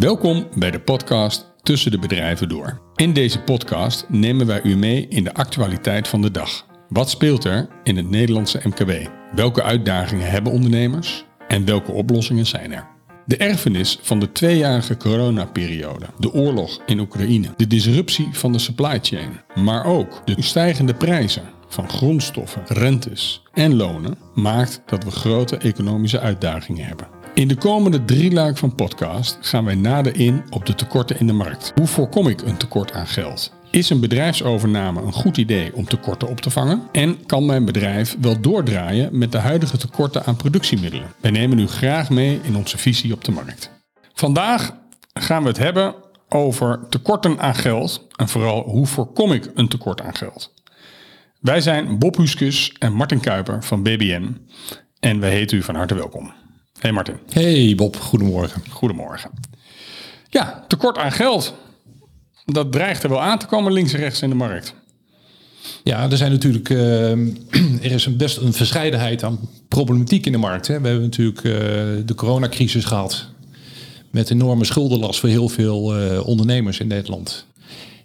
Welkom bij de podcast Tussen de Bedrijven Door. In deze podcast nemen wij u mee in de actualiteit van de dag. Wat speelt er in het Nederlandse MKB? Welke uitdagingen hebben ondernemers? En welke oplossingen zijn er? De erfenis van de tweejarige coronaperiode, de oorlog in Oekraïne, de disruptie van de supply chain, maar ook de stijgende prijzen van grondstoffen, rentes en lonen maakt dat we grote economische uitdagingen hebben. In de komende drie luik van podcast gaan wij nader in op de tekorten in de markt. Hoe voorkom ik een tekort aan geld? Is een bedrijfsovername een goed idee om tekorten op te vangen? En kan mijn bedrijf wel doordraaien met de huidige tekorten aan productiemiddelen? Wij nemen u graag mee in onze visie op de markt. Vandaag gaan we het hebben over tekorten aan geld en vooral hoe voorkom ik een tekort aan geld. Wij zijn Bob Huskus en Martin Kuiper van BBN en wij heten u van harte welkom. Hey Martin. Hey Bob, goedemorgen. Goedemorgen. Ja, tekort aan geld. Dat dreigt er wel aan te komen links en rechts in de markt. Ja, er zijn natuurlijk uh, er is een best een verscheidenheid aan problematiek in de markt. Hè. We hebben natuurlijk uh, de coronacrisis gehad met enorme schuldenlast voor heel veel uh, ondernemers in Nederland.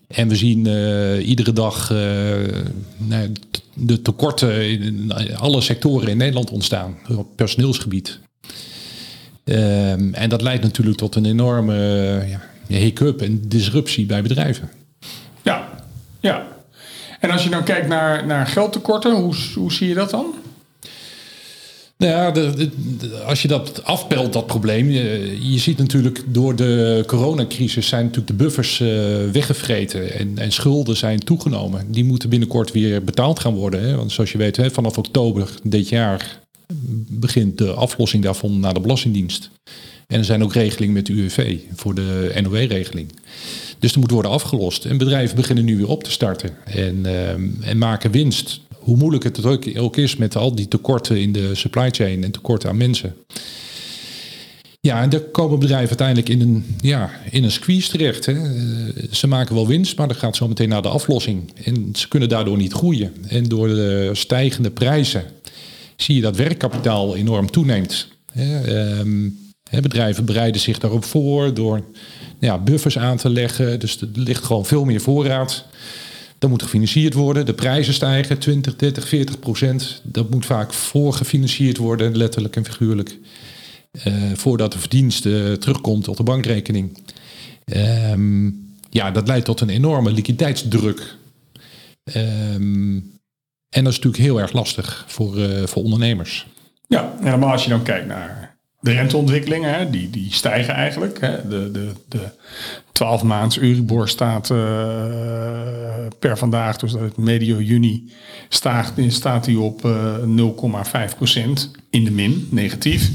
En we zien uh, iedere dag nou, de tekorten in alle sectoren in Nederland ontstaan. Op personeelsgebied. Um, en dat leidt natuurlijk tot een enorme ja, hiccup en disruptie bij bedrijven. Ja, ja. En als je dan kijkt naar, naar geldtekorten, hoe, hoe zie je dat dan? Nou ja, de, de, als je dat afpelt, dat probleem. Je, je, ziet natuurlijk door de coronacrisis zijn natuurlijk de buffers uh, weggevreten en, en, schulden zijn toegenomen. Die moeten binnenkort weer betaald gaan worden. Hè? Want zoals je weet, hè, vanaf oktober dit jaar begint de aflossing daarvan naar de Belastingdienst. En er zijn ook regelingen met de UWV voor de NOW-regeling. Dus er moet worden afgelost. En bedrijven beginnen nu weer op te starten en, uh, en maken winst. Hoe moeilijk het ook is met al die tekorten in de supply chain en tekorten aan mensen. Ja, en daar komen bedrijven uiteindelijk in een, ja, in een squeeze terecht. Hè. Ze maken wel winst, maar dat gaat zo meteen naar de aflossing. En ze kunnen daardoor niet groeien. En door de stijgende prijzen zie je dat werkkapitaal enorm toeneemt. Um, bedrijven bereiden zich daarop voor door ja, buffers aan te leggen. Dus er ligt gewoon veel meer voorraad. Dat moet gefinancierd worden. De prijzen stijgen 20, 30, 40 procent. Dat moet vaak voorgefinancierd worden, letterlijk en figuurlijk. Uh, voordat de verdienste terugkomt tot de bankrekening. Um, ja, dat leidt tot een enorme liquiditeitsdruk. Um, en dat is natuurlijk heel erg lastig voor, uh, voor ondernemers. Ja, helemaal als je dan kijkt naar de renteontwikkelingen, hè, die, die stijgen eigenlijk. Hè. De, de, de 12 maands Euribor staat uh, per vandaag, dus medio juni, staat, staat die op uh, 0,5% in de min, negatief.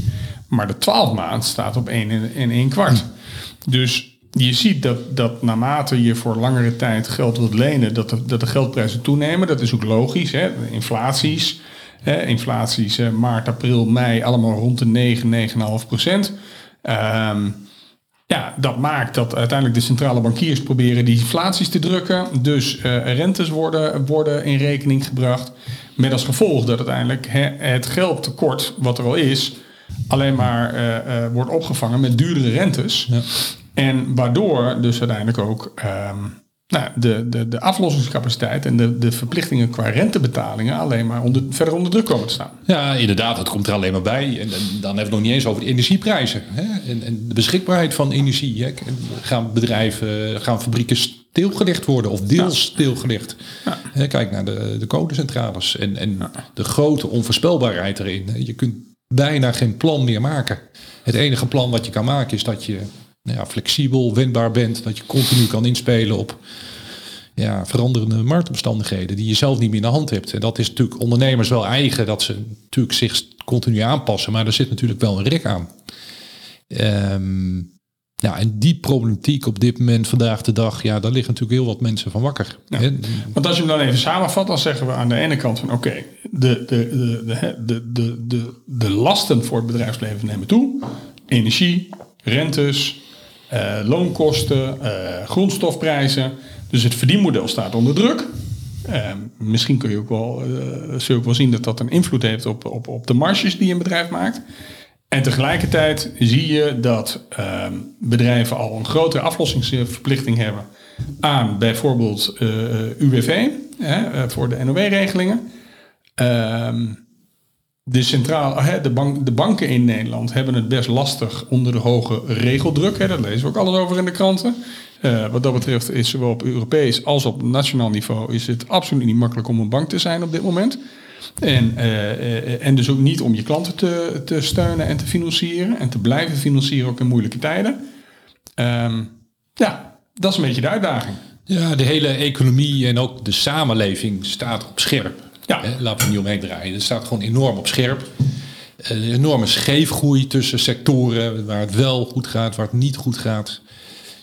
Maar de 12 maand staat op 1 en 1 kwart. Dus je ziet dat, dat naarmate je voor langere tijd geld wilt lenen, dat de, dat de geldprijzen toenemen. Dat is ook logisch. Hè? Inflaties. Hè? Inflaties eh, maart, april, mei, allemaal rond de 9, 9,5 procent. Um, ja, dat maakt dat uiteindelijk de centrale bankiers proberen die inflaties te drukken. Dus uh, rentes worden, worden in rekening gebracht. Met als gevolg dat uiteindelijk hè, het geldtekort wat er al is, alleen maar uh, wordt opgevangen met duurdere rentes. Ja. En waardoor dus uiteindelijk ook um, nou, de, de, de aflossingscapaciteit en de, de verplichtingen qua rentebetalingen alleen maar onder, verder onder druk komen te staan. Ja, inderdaad, dat komt er alleen maar bij. En, en dan hebben we het nog niet eens over de energieprijzen hè? En, en de beschikbaarheid van energie. Hè? Gaan bedrijven, gaan fabrieken stilgelegd worden of deels ja. stilgelegd? Ja. Kijk naar de, de kolencentrales en, en ja. de grote onvoorspelbaarheid erin. Je kunt bijna geen plan meer maken. Het enige plan wat je kan maken is dat je nou ja, flexibel, wendbaar bent. Dat je continu kan inspelen op ja, veranderende marktomstandigheden die je zelf niet meer in de hand hebt. En dat is natuurlijk ondernemers wel eigen, dat ze natuurlijk zich continu aanpassen. Maar er zit natuurlijk wel een rek aan. Um, ja, en die problematiek op dit moment, vandaag de dag, ja, daar liggen natuurlijk heel wat mensen van wakker. Ja. Want als je hem dan even samenvat, dan zeggen we aan de ene kant van oké, de, de, de, de, de, de, de lasten voor het bedrijfsleven nemen toe. Energie, rentes, uh, loonkosten, uh, grondstofprijzen. Dus het verdienmodel staat onder druk. Uh, misschien kun je ook wel, zul je ook wel zien dat dat een invloed heeft op, op, op de marges die een bedrijf maakt. En tegelijkertijd zie je dat ehm, bedrijven al een grotere aflossingsverplichting hebben aan bijvoorbeeld UWV hè, voor de NOW-regelingen. Ehm, de, centraal, de, bank, de banken in Nederland hebben het best lastig onder de hoge regeldruk. Hè, daar lezen we ook alles over in de kranten. Uh, wat dat betreft is zowel op Europees als op nationaal niveau is het absoluut niet makkelijk om een bank te zijn op dit moment. En, uh, en dus ook niet om je klanten te, te steunen en te financieren en te blijven financieren ook in moeilijke tijden. Um, ja, dat is een beetje de uitdaging. Ja, de hele economie en ook de samenleving staat op scherp. Ja. Hè, laten we niet omheen draaien. Het staat gewoon enorm op scherp. Een enorme scheefgroei tussen sectoren waar het wel goed gaat, waar het niet goed gaat.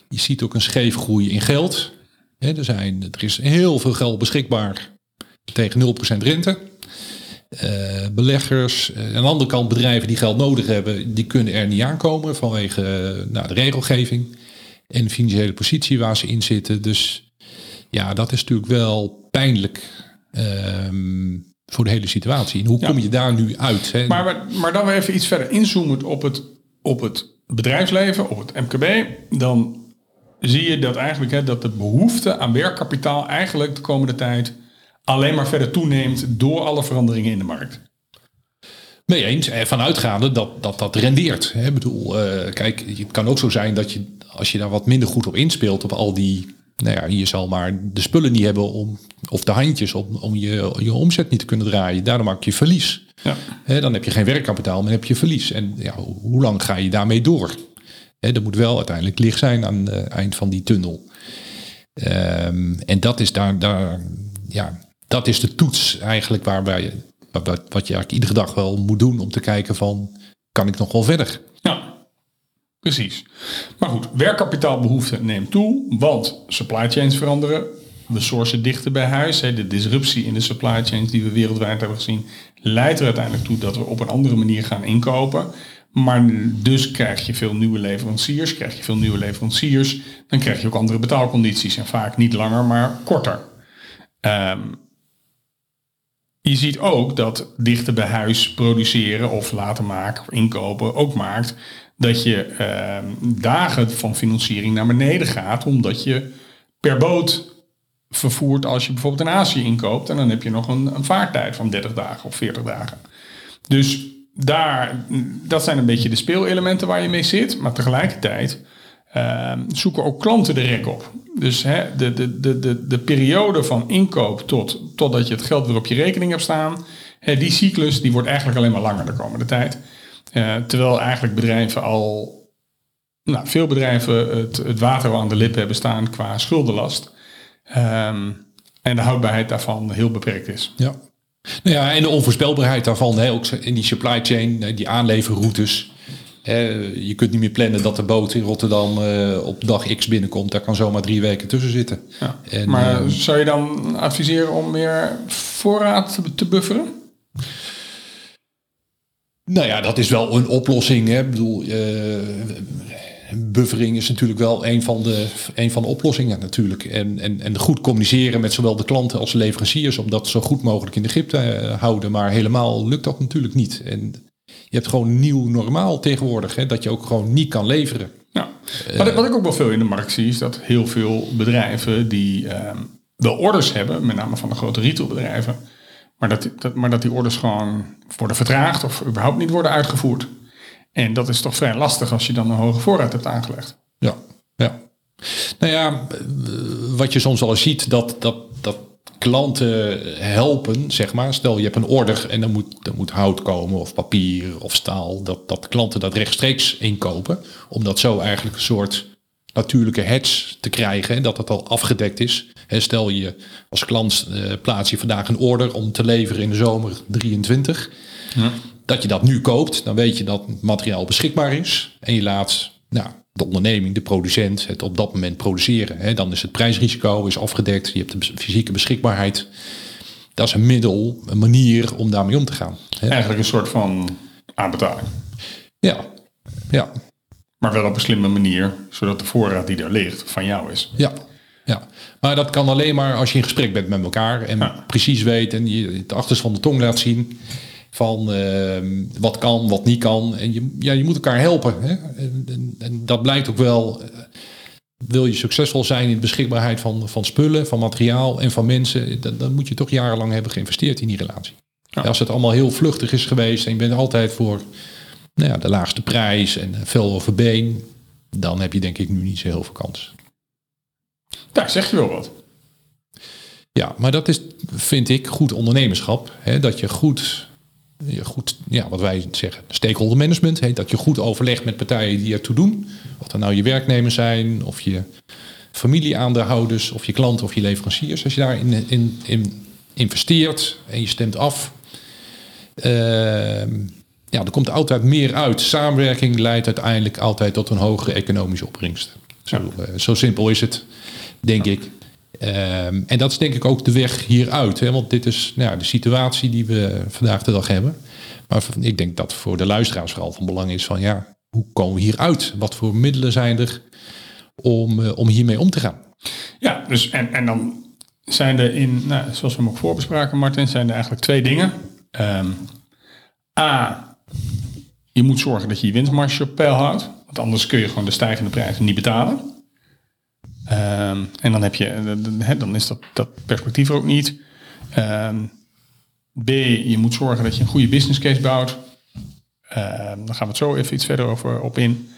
Je ziet ook een scheefgroei in geld. er, zijn, er is heel veel geld beschikbaar tegen 0% rente. Uh, beleggers, uh, aan de andere kant bedrijven die geld nodig hebben, die kunnen er niet aankomen vanwege nou, de regelgeving en de financiële positie waar ze in zitten. Dus ja, dat is natuurlijk wel pijnlijk Ehm, voor de hele situatie. En hoe kom je daar nu uit? Hè? Maar, maar dan weer even iets verder inzoomen op het, op het bedrijfsleven, op het MKB. Dan zie je dat eigenlijk hè, dat de behoefte aan werkkapitaal eigenlijk de komende tijd alleen maar verder toeneemt door alle veranderingen in de markt. Mee eens, vanuitgaande dat dat, dat rendeert. Ik bedoel, uh, kijk, het kan ook zo zijn dat je, als je daar wat minder goed op inspeelt, op al die nou ja, je zal maar de spullen niet hebben om, of de handjes om, om je, je omzet niet te kunnen draaien. Daardoor maak je verlies. Ja. dan heb je geen werkkapitaal, maar heb je verlies. En ja, hoe lang ga je daarmee door? He, er moet wel uiteindelijk licht zijn aan het eind van die tunnel. Um, en dat is daar, daar, ja, dat is de toets eigenlijk waarbij wat, wat je eigenlijk iedere dag wel moet doen om te kijken van, kan ik nog wel verder? Precies. Maar goed, werkkapitaalbehoefte neemt toe, want supply chains veranderen. We sourcen dichter bij huis. De disruptie in de supply chains die we wereldwijd hebben gezien, leidt er uiteindelijk toe dat we op een andere manier gaan inkopen. Maar dus krijg je veel nieuwe leveranciers. Krijg je veel nieuwe leveranciers, dan krijg je ook andere betaalcondities. En vaak niet langer, maar korter. Um, je ziet ook dat dichter bij huis produceren of laten maken of inkopen ook maakt dat je uh, dagen van financiering naar beneden gaat, omdat je per boot vervoert als je bijvoorbeeld in Azië inkoopt. En dan heb je nog een, een vaartijd van 30 dagen of 40 dagen. Dus daar, dat zijn een beetje de speelelementen waar je mee zit. Maar tegelijkertijd uh, zoeken ook klanten de rek op. Dus hè, de, de, de, de, de periode van inkoop tot, totdat je het geld weer op je rekening hebt staan. Hè, die cyclus die wordt eigenlijk alleen maar langer de komende tijd. Uh, terwijl eigenlijk bedrijven al, nou, veel bedrijven het, het water aan de lippen hebben staan qua schuldenlast. Um, en de houdbaarheid daarvan heel beperkt is. Ja. Nou ja, en de onvoorspelbaarheid daarvan, hè, ook in die supply chain, die aanleverroutes. je kunt niet meer plannen dat de boot in Rotterdam uh, op dag X binnenkomt. Daar kan zomaar drie weken tussen zitten. Ja. En, maar uh, zou je dan adviseren om meer voorraad te bufferen? Nou ja, dat is wel een oplossing. Hè. Ik bedoel, uh, buffering is natuurlijk wel een van de, een van de oplossingen natuurlijk. En, en, en goed communiceren met zowel de klanten als de leveranciers om dat zo goed mogelijk in de grip te uh, houden. Maar helemaal lukt dat natuurlijk niet. En je hebt gewoon nieuw normaal tegenwoordig, hè, dat je ook gewoon niet kan leveren. Ja. Wat, wat ik ook wel veel in de markt zie, is dat heel veel bedrijven die uh, wel orders hebben, met name van de grote retailbedrijven, maar dat, dat, maar dat die orders gewoon worden vertraagd of überhaupt niet worden uitgevoerd. En dat is toch vrij lastig als je dan een hoge voorraad hebt aangelegd. Ja, ja. Nou ja, wat je soms eens ziet, dat, dat, dat klanten helpen, zeg maar. Stel je hebt een order en dan moet, er moet hout komen of papier of staal. Dat, dat klanten dat rechtstreeks inkopen. Omdat zo eigenlijk een soort natuurlijke hedge te krijgen. En dat het al afgedekt is. Stel je als klant uh, plaats je vandaag een order om te leveren in de zomer 23. Ja. Dat je dat nu koopt, dan weet je dat het materiaal beschikbaar is. En je laat nou, de onderneming, de producent, het op dat moment produceren. dan is het prijsrisico is afgedekt. Je hebt de fysieke beschikbaarheid. Dat is een middel, een manier om daarmee om te gaan. Eigenlijk een soort van aanbetaling. Ja, ja. Maar wel op een slimme manier, zodat de voorraad die er ligt van jou is. Ja, ja. maar dat kan alleen maar als je in gesprek bent met elkaar en precies weet en je het achterste van de tong laat zien. Van ehm, wat kan, wat niet kan. En je, ja, je moet elkaar helpen. Hè? En, en, en dat blijkt ook wel. eh, Wil je succesvol zijn in de beschikbaarheid van, van spullen, van materiaal en van mensen, dan, dan moet je toch jarenlang hebben geïnvesteerd in die relatie. Ja. Als het allemaal heel vluchtig is geweest en je bent altijd voor nou ja, de laagste prijs en veel over been, dan heb je denk ik nu niet zo heel veel kans. Daar zeg je wel wat. Ja, maar dat is, vind ik, goed ondernemerschap. Hè? Dat je goed, je goed, ja, wat wij zeggen, stakeholder management. Hè? Dat je goed overlegt met partijen die ertoe doen. Of dat nou je werknemers zijn, of je familieaandeelhouders, of je klanten of je leveranciers. Als je daarin in, in investeert en je stemt af, ehm, ja, er komt altijd meer uit. Samenwerking leidt uiteindelijk altijd tot een hogere economische opbrengst. Zo, eh, zo simpel is het, denk ik. Ehm, en dat is denk ik ook de weg hieruit. Hè? Want dit is nou, de situatie die we vandaag de dag hebben. Maar ik denk dat voor de luisteraars vooral van belang is van ja, hoe komen we hieruit? Wat voor middelen zijn er om, eh, om hiermee om te gaan? Ja, dus en, en dan zijn er in, nou, zoals we hem ook voorbespraken, Martin, zijn er eigenlijk twee dingen. Ehm, A, je moet zorgen dat je je winstmarge op peil houdt. Want anders kun je gewoon de stijgende prijzen niet betalen. Ehm, en dan, heb je, eh, dan is dat, dat perspectief er ook niet. Ehm, B, je moet zorgen dat je een goede business case bouwt. Ehm, dan gaan we het zo even iets verder over, op in.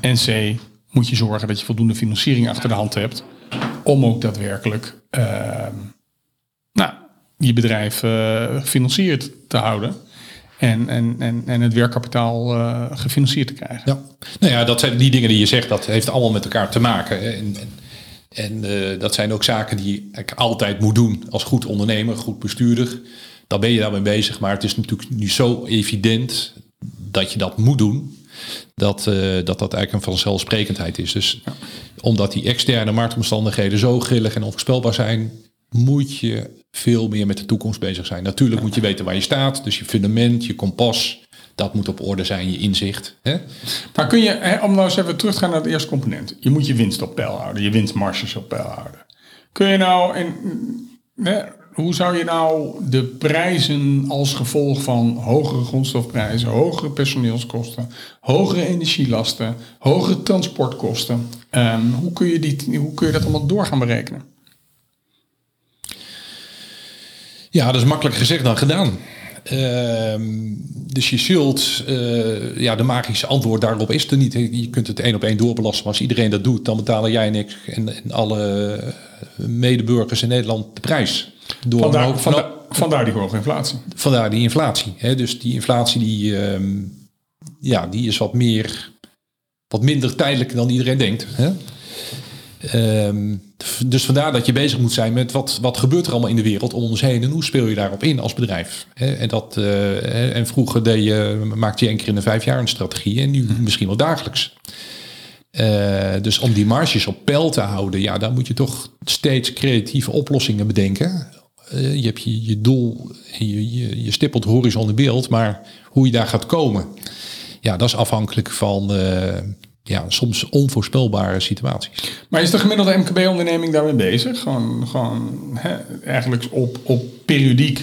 En C, moet je zorgen dat je voldoende financiering achter de hand hebt. Om ook daadwerkelijk nou, je bedrijf eh, gefinancierd te houden. En, en, en, en het werkkapitaal eh, gefinancierd te krijgen. Ja. Nou ja, dat zijn die dingen die je zegt, dat heeft allemaal met elkaar te maken. En eh, dat zijn ook zaken die eigenlijk altijd moet doen als goed ondernemer, goed bestuurder. Dan ben je daarmee bezig. Maar het is natuurlijk nu zo evident dat je dat moet doen. Dat, eh, dat dat eigenlijk een vanzelfsprekendheid is. Dus omdat die externe marktomstandigheden zo grillig en onvoorspelbaar zijn, moet je veel meer met de toekomst bezig zijn. Natuurlijk moet je weten waar je staat. Dus je fundament, je kompas, dat moet op orde zijn, je inzicht. Hè? Maar kun je, hè, om nou eens even terug te gaan naar het eerste component. Je moet je winst op peil houden, je winstmarges op peil houden. Kun je nou, en, hè, hoe zou je nou de prijzen als gevolg van hogere grondstofprijzen, hogere personeelskosten, hogere energielasten, hogere transportkosten, ehm, hoe, kun je die, hoe kun je dat allemaal door gaan berekenen? Ja, dat is makkelijker gezegd dan gedaan. Dus je zult, ja, de magische antwoord daarop is er niet. Je kunt het één op één doorbelasten, maar als iedereen dat doet, dan betalen jij en ik en, en alle medeburgers in Nederland de prijs. Door Vandaar, hoop- vandaar, vandaar die hoge inflatie. vandaar die inflatie. Hè? Dus die inflatie die, ehm, ja, die is wat meer, wat minder tijdelijk dan iedereen denkt. Hè? Ehm, dus vandaar dat je bezig moet zijn met wat, wat gebeurt er allemaal in de wereld om ons heen en hoe speel je daarop in als bedrijf. En, dat, eh, en vroeger deed je, maakte je één keer in de vijf jaar een strategie en nu misschien wel dagelijks. Eh, dus om die marges op peil te houden, ja, dan moet je toch steeds creatieve oplossingen bedenken. Eh, je hebt je, je doel, je, je, je stippelt horizon in beeld, maar hoe je daar gaat komen, ja, dat is afhankelijk van ja, soms onvoorspelbare situaties. Maar is de gemiddelde MKB-onderneming daarmee bezig? Gewoon, gewoon hè, eigenlijk op, op periodiek.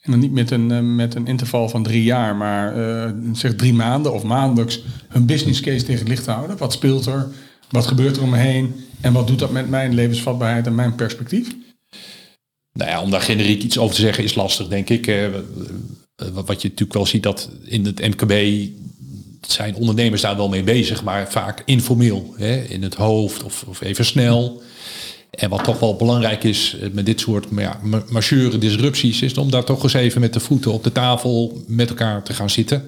En dan niet met een, eh, met een interval van drie jaar, maar eh, zeg drie maanden of maandelijks hun business case tegen het licht houden. Wat speelt er? Wat gebeurt er om me heen? En wat doet dat met mijn levensvatbaarheid en mijn perspectief? Nou ja, om daar generiek iets over te zeggen is lastig, denk ik. Eh, wat je natuurlijk wel ziet dat in het MKB zijn ondernemers daar wel mee bezig, maar vaak informeel, hè, in het hoofd of, of even snel. En wat toch wel belangrijk is eh, met dit soort maar ja, ma- majeure disrupties, is om daar toch eens even met de voeten op de tafel met elkaar te gaan zitten.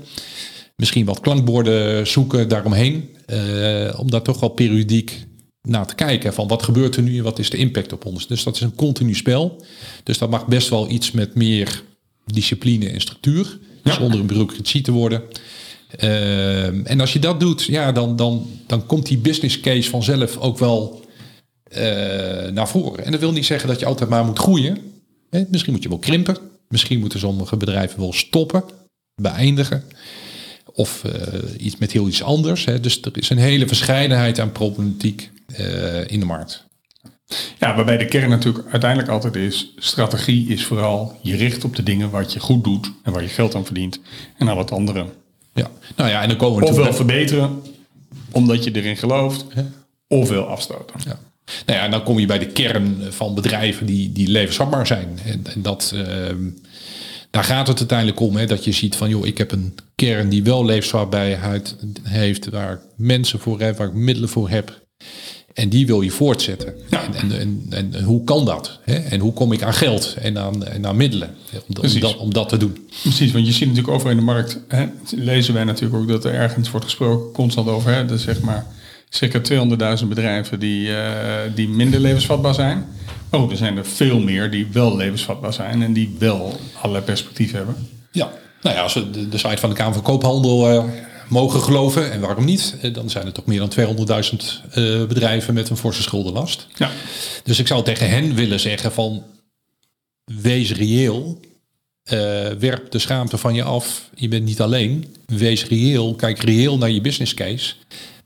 Misschien wat klankborden zoeken daaromheen, eh, om daar toch wel periodiek naar te kijken. Van wat gebeurt er nu en wat is de impact op ons. Dus dat is een continu spel. Dus dat mag best wel iets met meer discipline en structuur. Zonder een bureaucratie te worden. Ehm, en als je dat doet, ja, dan, dan, dan komt die business case vanzelf ook wel eh, naar voren. En dat wil niet zeggen dat je altijd maar moet groeien. Hè, Misschien moet je wel krimpen. Misschien moeten sommige bedrijven wel stoppen, beëindigen. Of eh, iets met heel iets anders. Hè. Dus er is een hele verscheidenheid aan problematiek eh, in de markt. Ja, waarbij de kern natuurlijk uiteindelijk altijd is, strategie is vooral je richt op de dingen wat je goed doet en waar je geld aan verdient. En al het andere. Ja, nou ja, en dan komen we Ofwel verbeteren, omdat je erin gelooft, ofwel afstoten. Ja. Nou ja, en dan kom je bij de kern van bedrijven die, die levensvatbaar zijn. En, en dat, ehm, daar gaat het uiteindelijk om. Hè, dat je ziet van, joh, ik heb een kern die wel levensvatbaarheid heeft. Waar ik mensen voor heb, waar ik middelen voor heb. En die wil je voortzetten. Ja. En, en, en, en hoe kan dat? Hè? En hoe kom ik aan geld en aan, en aan middelen om, dat, om dat te doen? Precies, want je ziet natuurlijk overal in de markt, hè, lezen wij natuurlijk ook dat er ergens wordt gesproken, constant over, hè, dus zeg maar circa 200.000 bedrijven die, eh, die minder levensvatbaar zijn. Maar goed, er zijn er veel meer die wel levensvatbaar zijn en die wel allerlei perspectieven hebben. Ja, nou ja, als we de, de site van de Kamer van Koophandel eh, mogen geloven, en waarom niet, eh, dan zijn er toch meer dan 200.000 eh, bedrijven met een forse schuldenlast. Ja, Dus ik zou tegen hen willen zeggen van, wees reëel, eh, werp de schaamte van je af, je bent niet alleen. Wees reëel, kijk reëel naar je business case.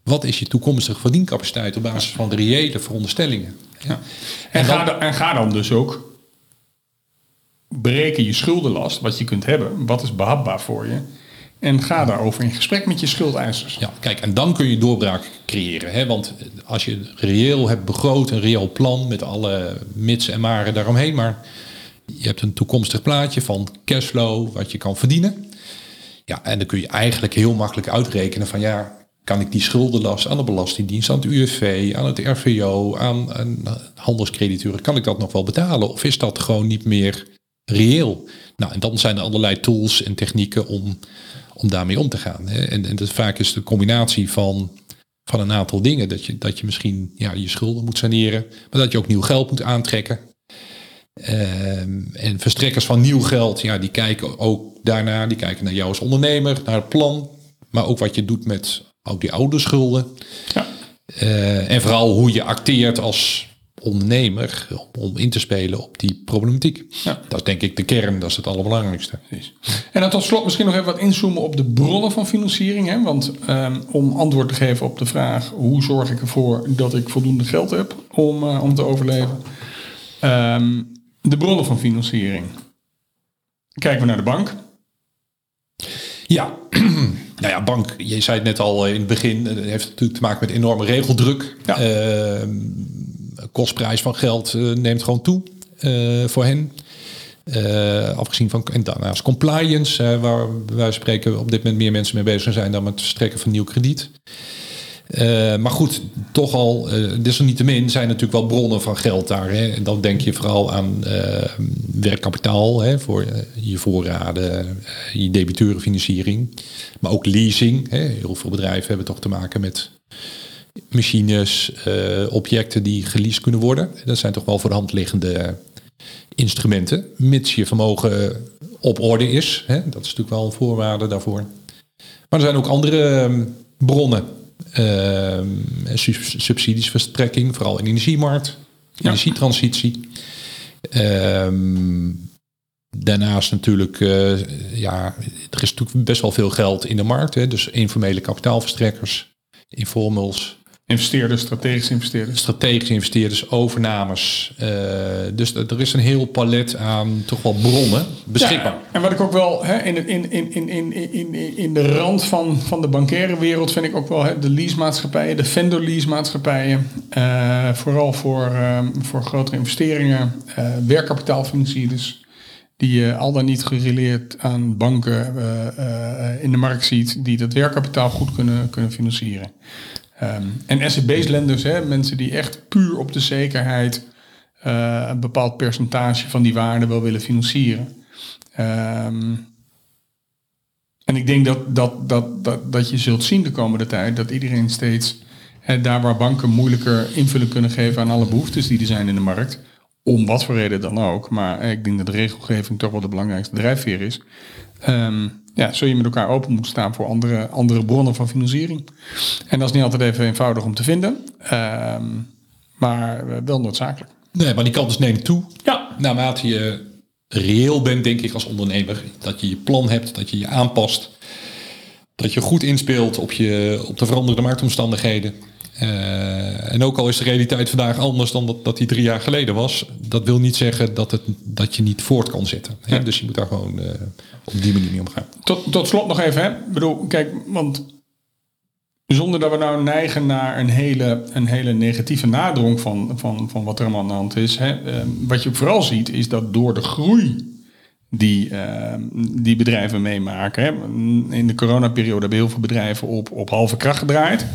Wat is je toekomstige verdiencapaciteit op basis van reële veronderstellingen? ja. En, En dan- ga, da- en ga dan dus ook bereken je schuldenlast, wat je kunt hebben, wat is behapbaar voor je. En ga daarover in gesprek met je schuldeisers. Ja, kijk, en dan kun je doorbraak creëren. Hè? Want als je reëel hebt begroot, een reëel plan met alle mits en maren daaromheen, maar je hebt een toekomstig plaatje van cashflow, wat je kan verdienen. Ja, en dan kun je eigenlijk heel makkelijk uitrekenen van ja, kan ik die schuldenlast aan de Belastingdienst, aan het UFV, aan het RVO, aan, aan kan ik dat nog wel betalen? Of is dat gewoon niet meer reëel? Nou, en dan zijn er allerlei tools en technieken om, om daarmee om te gaan. Hè. En, en dat vaak is de combinatie van, van een aantal dingen. Dat je, dat je misschien ja, je schulden moet saneren, maar dat je ook nieuw geld moet aantrekken. Ehm, en verstrekkers van nieuw geld, ja, die kijken ook daarna, die kijken naar jou als ondernemer, naar het plan, maar ook wat je doet met ook die oude schulden. Ja. Eh, en vooral hoe je acteert als ondernemer om, om in te spelen op die problematiek. Ja. Dat is denk ik de kern, dat is het allerbelangrijkste. Precies. En dan tot slot misschien nog even wat inzoomen op de bronnen van financiering. Hè? Want ehm, om antwoord te geven op de vraag hoe zorg ik ervoor dat ik voldoende geld heb om, eh, om te overleven. Ehm, de bronnen van financiering. Kijken we naar de bank. Ja, nou ja, bank, je zei het net al in het begin, het heeft natuurlijk te maken met enorme regeldruk. Ja. Ehm, kostprijs van geld eh, neemt gewoon toe eh, voor hen. Eh, afgezien van, en daarnaast compliance, waar wij spreken op dit moment meer mensen mee bezig zijn dan met het verstrekken van nieuw krediet. Maar goed, toch al, desalniettemin zijn natuurlijk wel bronnen van geld daar. Hè? En dan denk je vooral aan werkkapitaal hè, voor je voorraden, je debiteurenfinanciering. Maar ook leasing. Hè? Heel veel bedrijven hebben toch te maken met machines, eh, objecten die geleased kunnen worden. Dat zijn toch wel voor de hand liggende instrumenten, mits je vermogen op orde is. Hè? Dat is natuurlijk wel een voorwaarde daarvoor. Maar er zijn ook andere eh, bronnen. Uh, subsidiesverstrekking, vooral in de energiemarkt, Ja. energietransitie. Ehm, daarnaast natuurlijk, eh, ja, er is natuurlijk best wel veel geld in de markt. Hè? Dus informele kapitaalverstrekkers, informals, Investeerders, strategische investeerders. strategische investeerders, overnames. Eh, dus er is een heel palet aan toch wel bronnen beschikbaar. Ja, en wat ik ook wel hè, in, in, in, in, in, in, in de rand van, van de bankaire wereld vind ik ook wel hè, de leasemaatschappijen, de vendor leasemaatschappijen. eh vooral voor, eh, voor grotere investeringen, eh werkkapitaalfinancierders. Die je al dan niet gerelateerd aan banken in de markt ziet, die dat werkkapitaal goed kunnen, kunnen financieren. Ehm, en SEB's lenders, hè, mensen die echt puur op de zekerheid eh, een bepaald percentage van die waarde wel willen financieren. Ehm, en ik denk dat, dat, dat, dat, dat je zult zien de komende tijd dat iedereen steeds, hè, daar waar banken moeilijker invulling kunnen geven aan alle behoeftes die er zijn in de markt, om wat voor reden dan ook, maar ik denk dat de regelgeving toch wel de belangrijkste drijfveer is. Ehm, ja, zul je met elkaar open moeten staan voor andere, andere bronnen van financiering. En dat is niet altijd even eenvoudig om te vinden, ehm, maar eh, wel noodzakelijk. Nee, maar die kant is neemt toe. Ja, Naarmate je reëel bent, denk ik, als ondernemer. Dat je je plan hebt, dat je je aanpast. Dat je goed inspeelt op, je, op de veranderde marktomstandigheden. Uh, en ook al is de realiteit vandaag anders dan dat, dat die drie jaar geleden was, dat wil niet zeggen dat, het, dat je niet voort kan zitten. Hè? Dus je moet daar gewoon uh, op die manier mee omgaan. Tot, tot slot nog even, hè? Ik bedoel, kijk, want zonder dat we nou neigen naar een hele, een hele negatieve nadrong van, van, van wat er allemaal aan de hand is. Hè? Uh, wat je vooral ziet, is dat door de groei die, uh, die bedrijven meemaken. Hè? In de coronaperiode hebben heel veel bedrijven op, op halve kracht gedraaid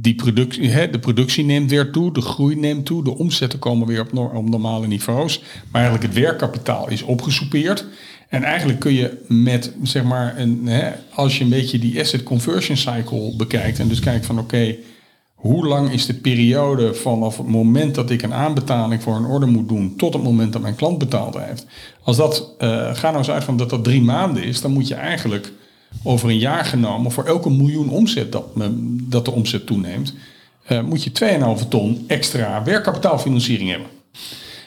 die productie, hè, de productie neemt weer toe, de groei neemt toe, de omzetten komen weer op, op normale niveaus. Maar eigenlijk het werkkapitaal is opgesoupeerd. En eigenlijk kun je met, zeg maar, een, hè, als je een beetje die asset conversion cycle bekijkt en dus kijkt van oké, hoe lang is de periode vanaf het moment dat ik een aanbetaling voor een order moet doen tot het moment dat mijn klant betaald heeft. Als dat, uh, ga nou eens uit van dat dat drie maanden is, dan moet je eigenlijk over een jaar genomen, voor elke miljoen omzet dat, dat de omzet toeneemt, uh, moet je 2,5 ton extra werkkapitaalfinanciering hebben.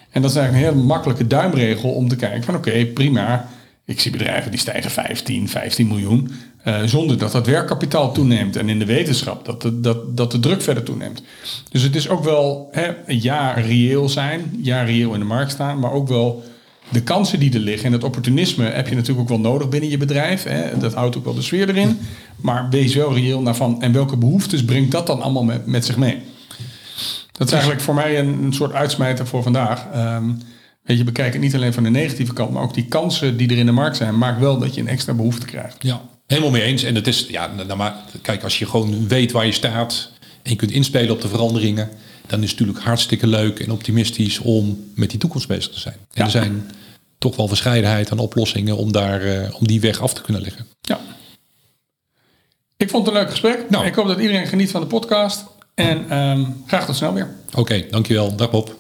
En dat is eigenlijk een hele makkelijke duimregel om te kijken van oké, prima. Ik zie bedrijven die stijgen 15, 15 miljoen, uh, zonder dat dat werkkapitaal toeneemt. En in de wetenschap dat de, dat, dat de druk verder toeneemt. Dus het is ook wel hè, ja reëel zijn, ja reëel in de markt staan, maar ook wel de kansen die er liggen en het opportunisme heb je natuurlijk ook wel nodig binnen je bedrijf. Hè. Dat houdt ook wel de sfeer erin. Maar wees wel reëel naar van en welke behoeftes brengt dat dan allemaal met, zich mee? Dat is eigenlijk voor mij een, soort uitsmijter voor vandaag. Um, weet je, bekijk het niet alleen van de negatieve kant, maar ook die kansen die er in de markt zijn, maakt wel dat je een extra behoefte krijgt. Ja, helemaal mee eens. En het is, ja, nou, maar kijk, als je gewoon weet waar je staat en je kunt inspelen op de veranderingen, dan is het natuurlijk hartstikke leuk en optimistisch om met die toekomst bezig te zijn. En ja. er zijn toch wel verscheidenheid aan oplossingen om, daar, uh, om die weg af te kunnen leggen. Ja. Ik vond het een leuk gesprek. Nou. Ik hoop dat iedereen geniet van de podcast. En um, graag tot snel weer. Oké, okay, dankjewel. Dag Bob.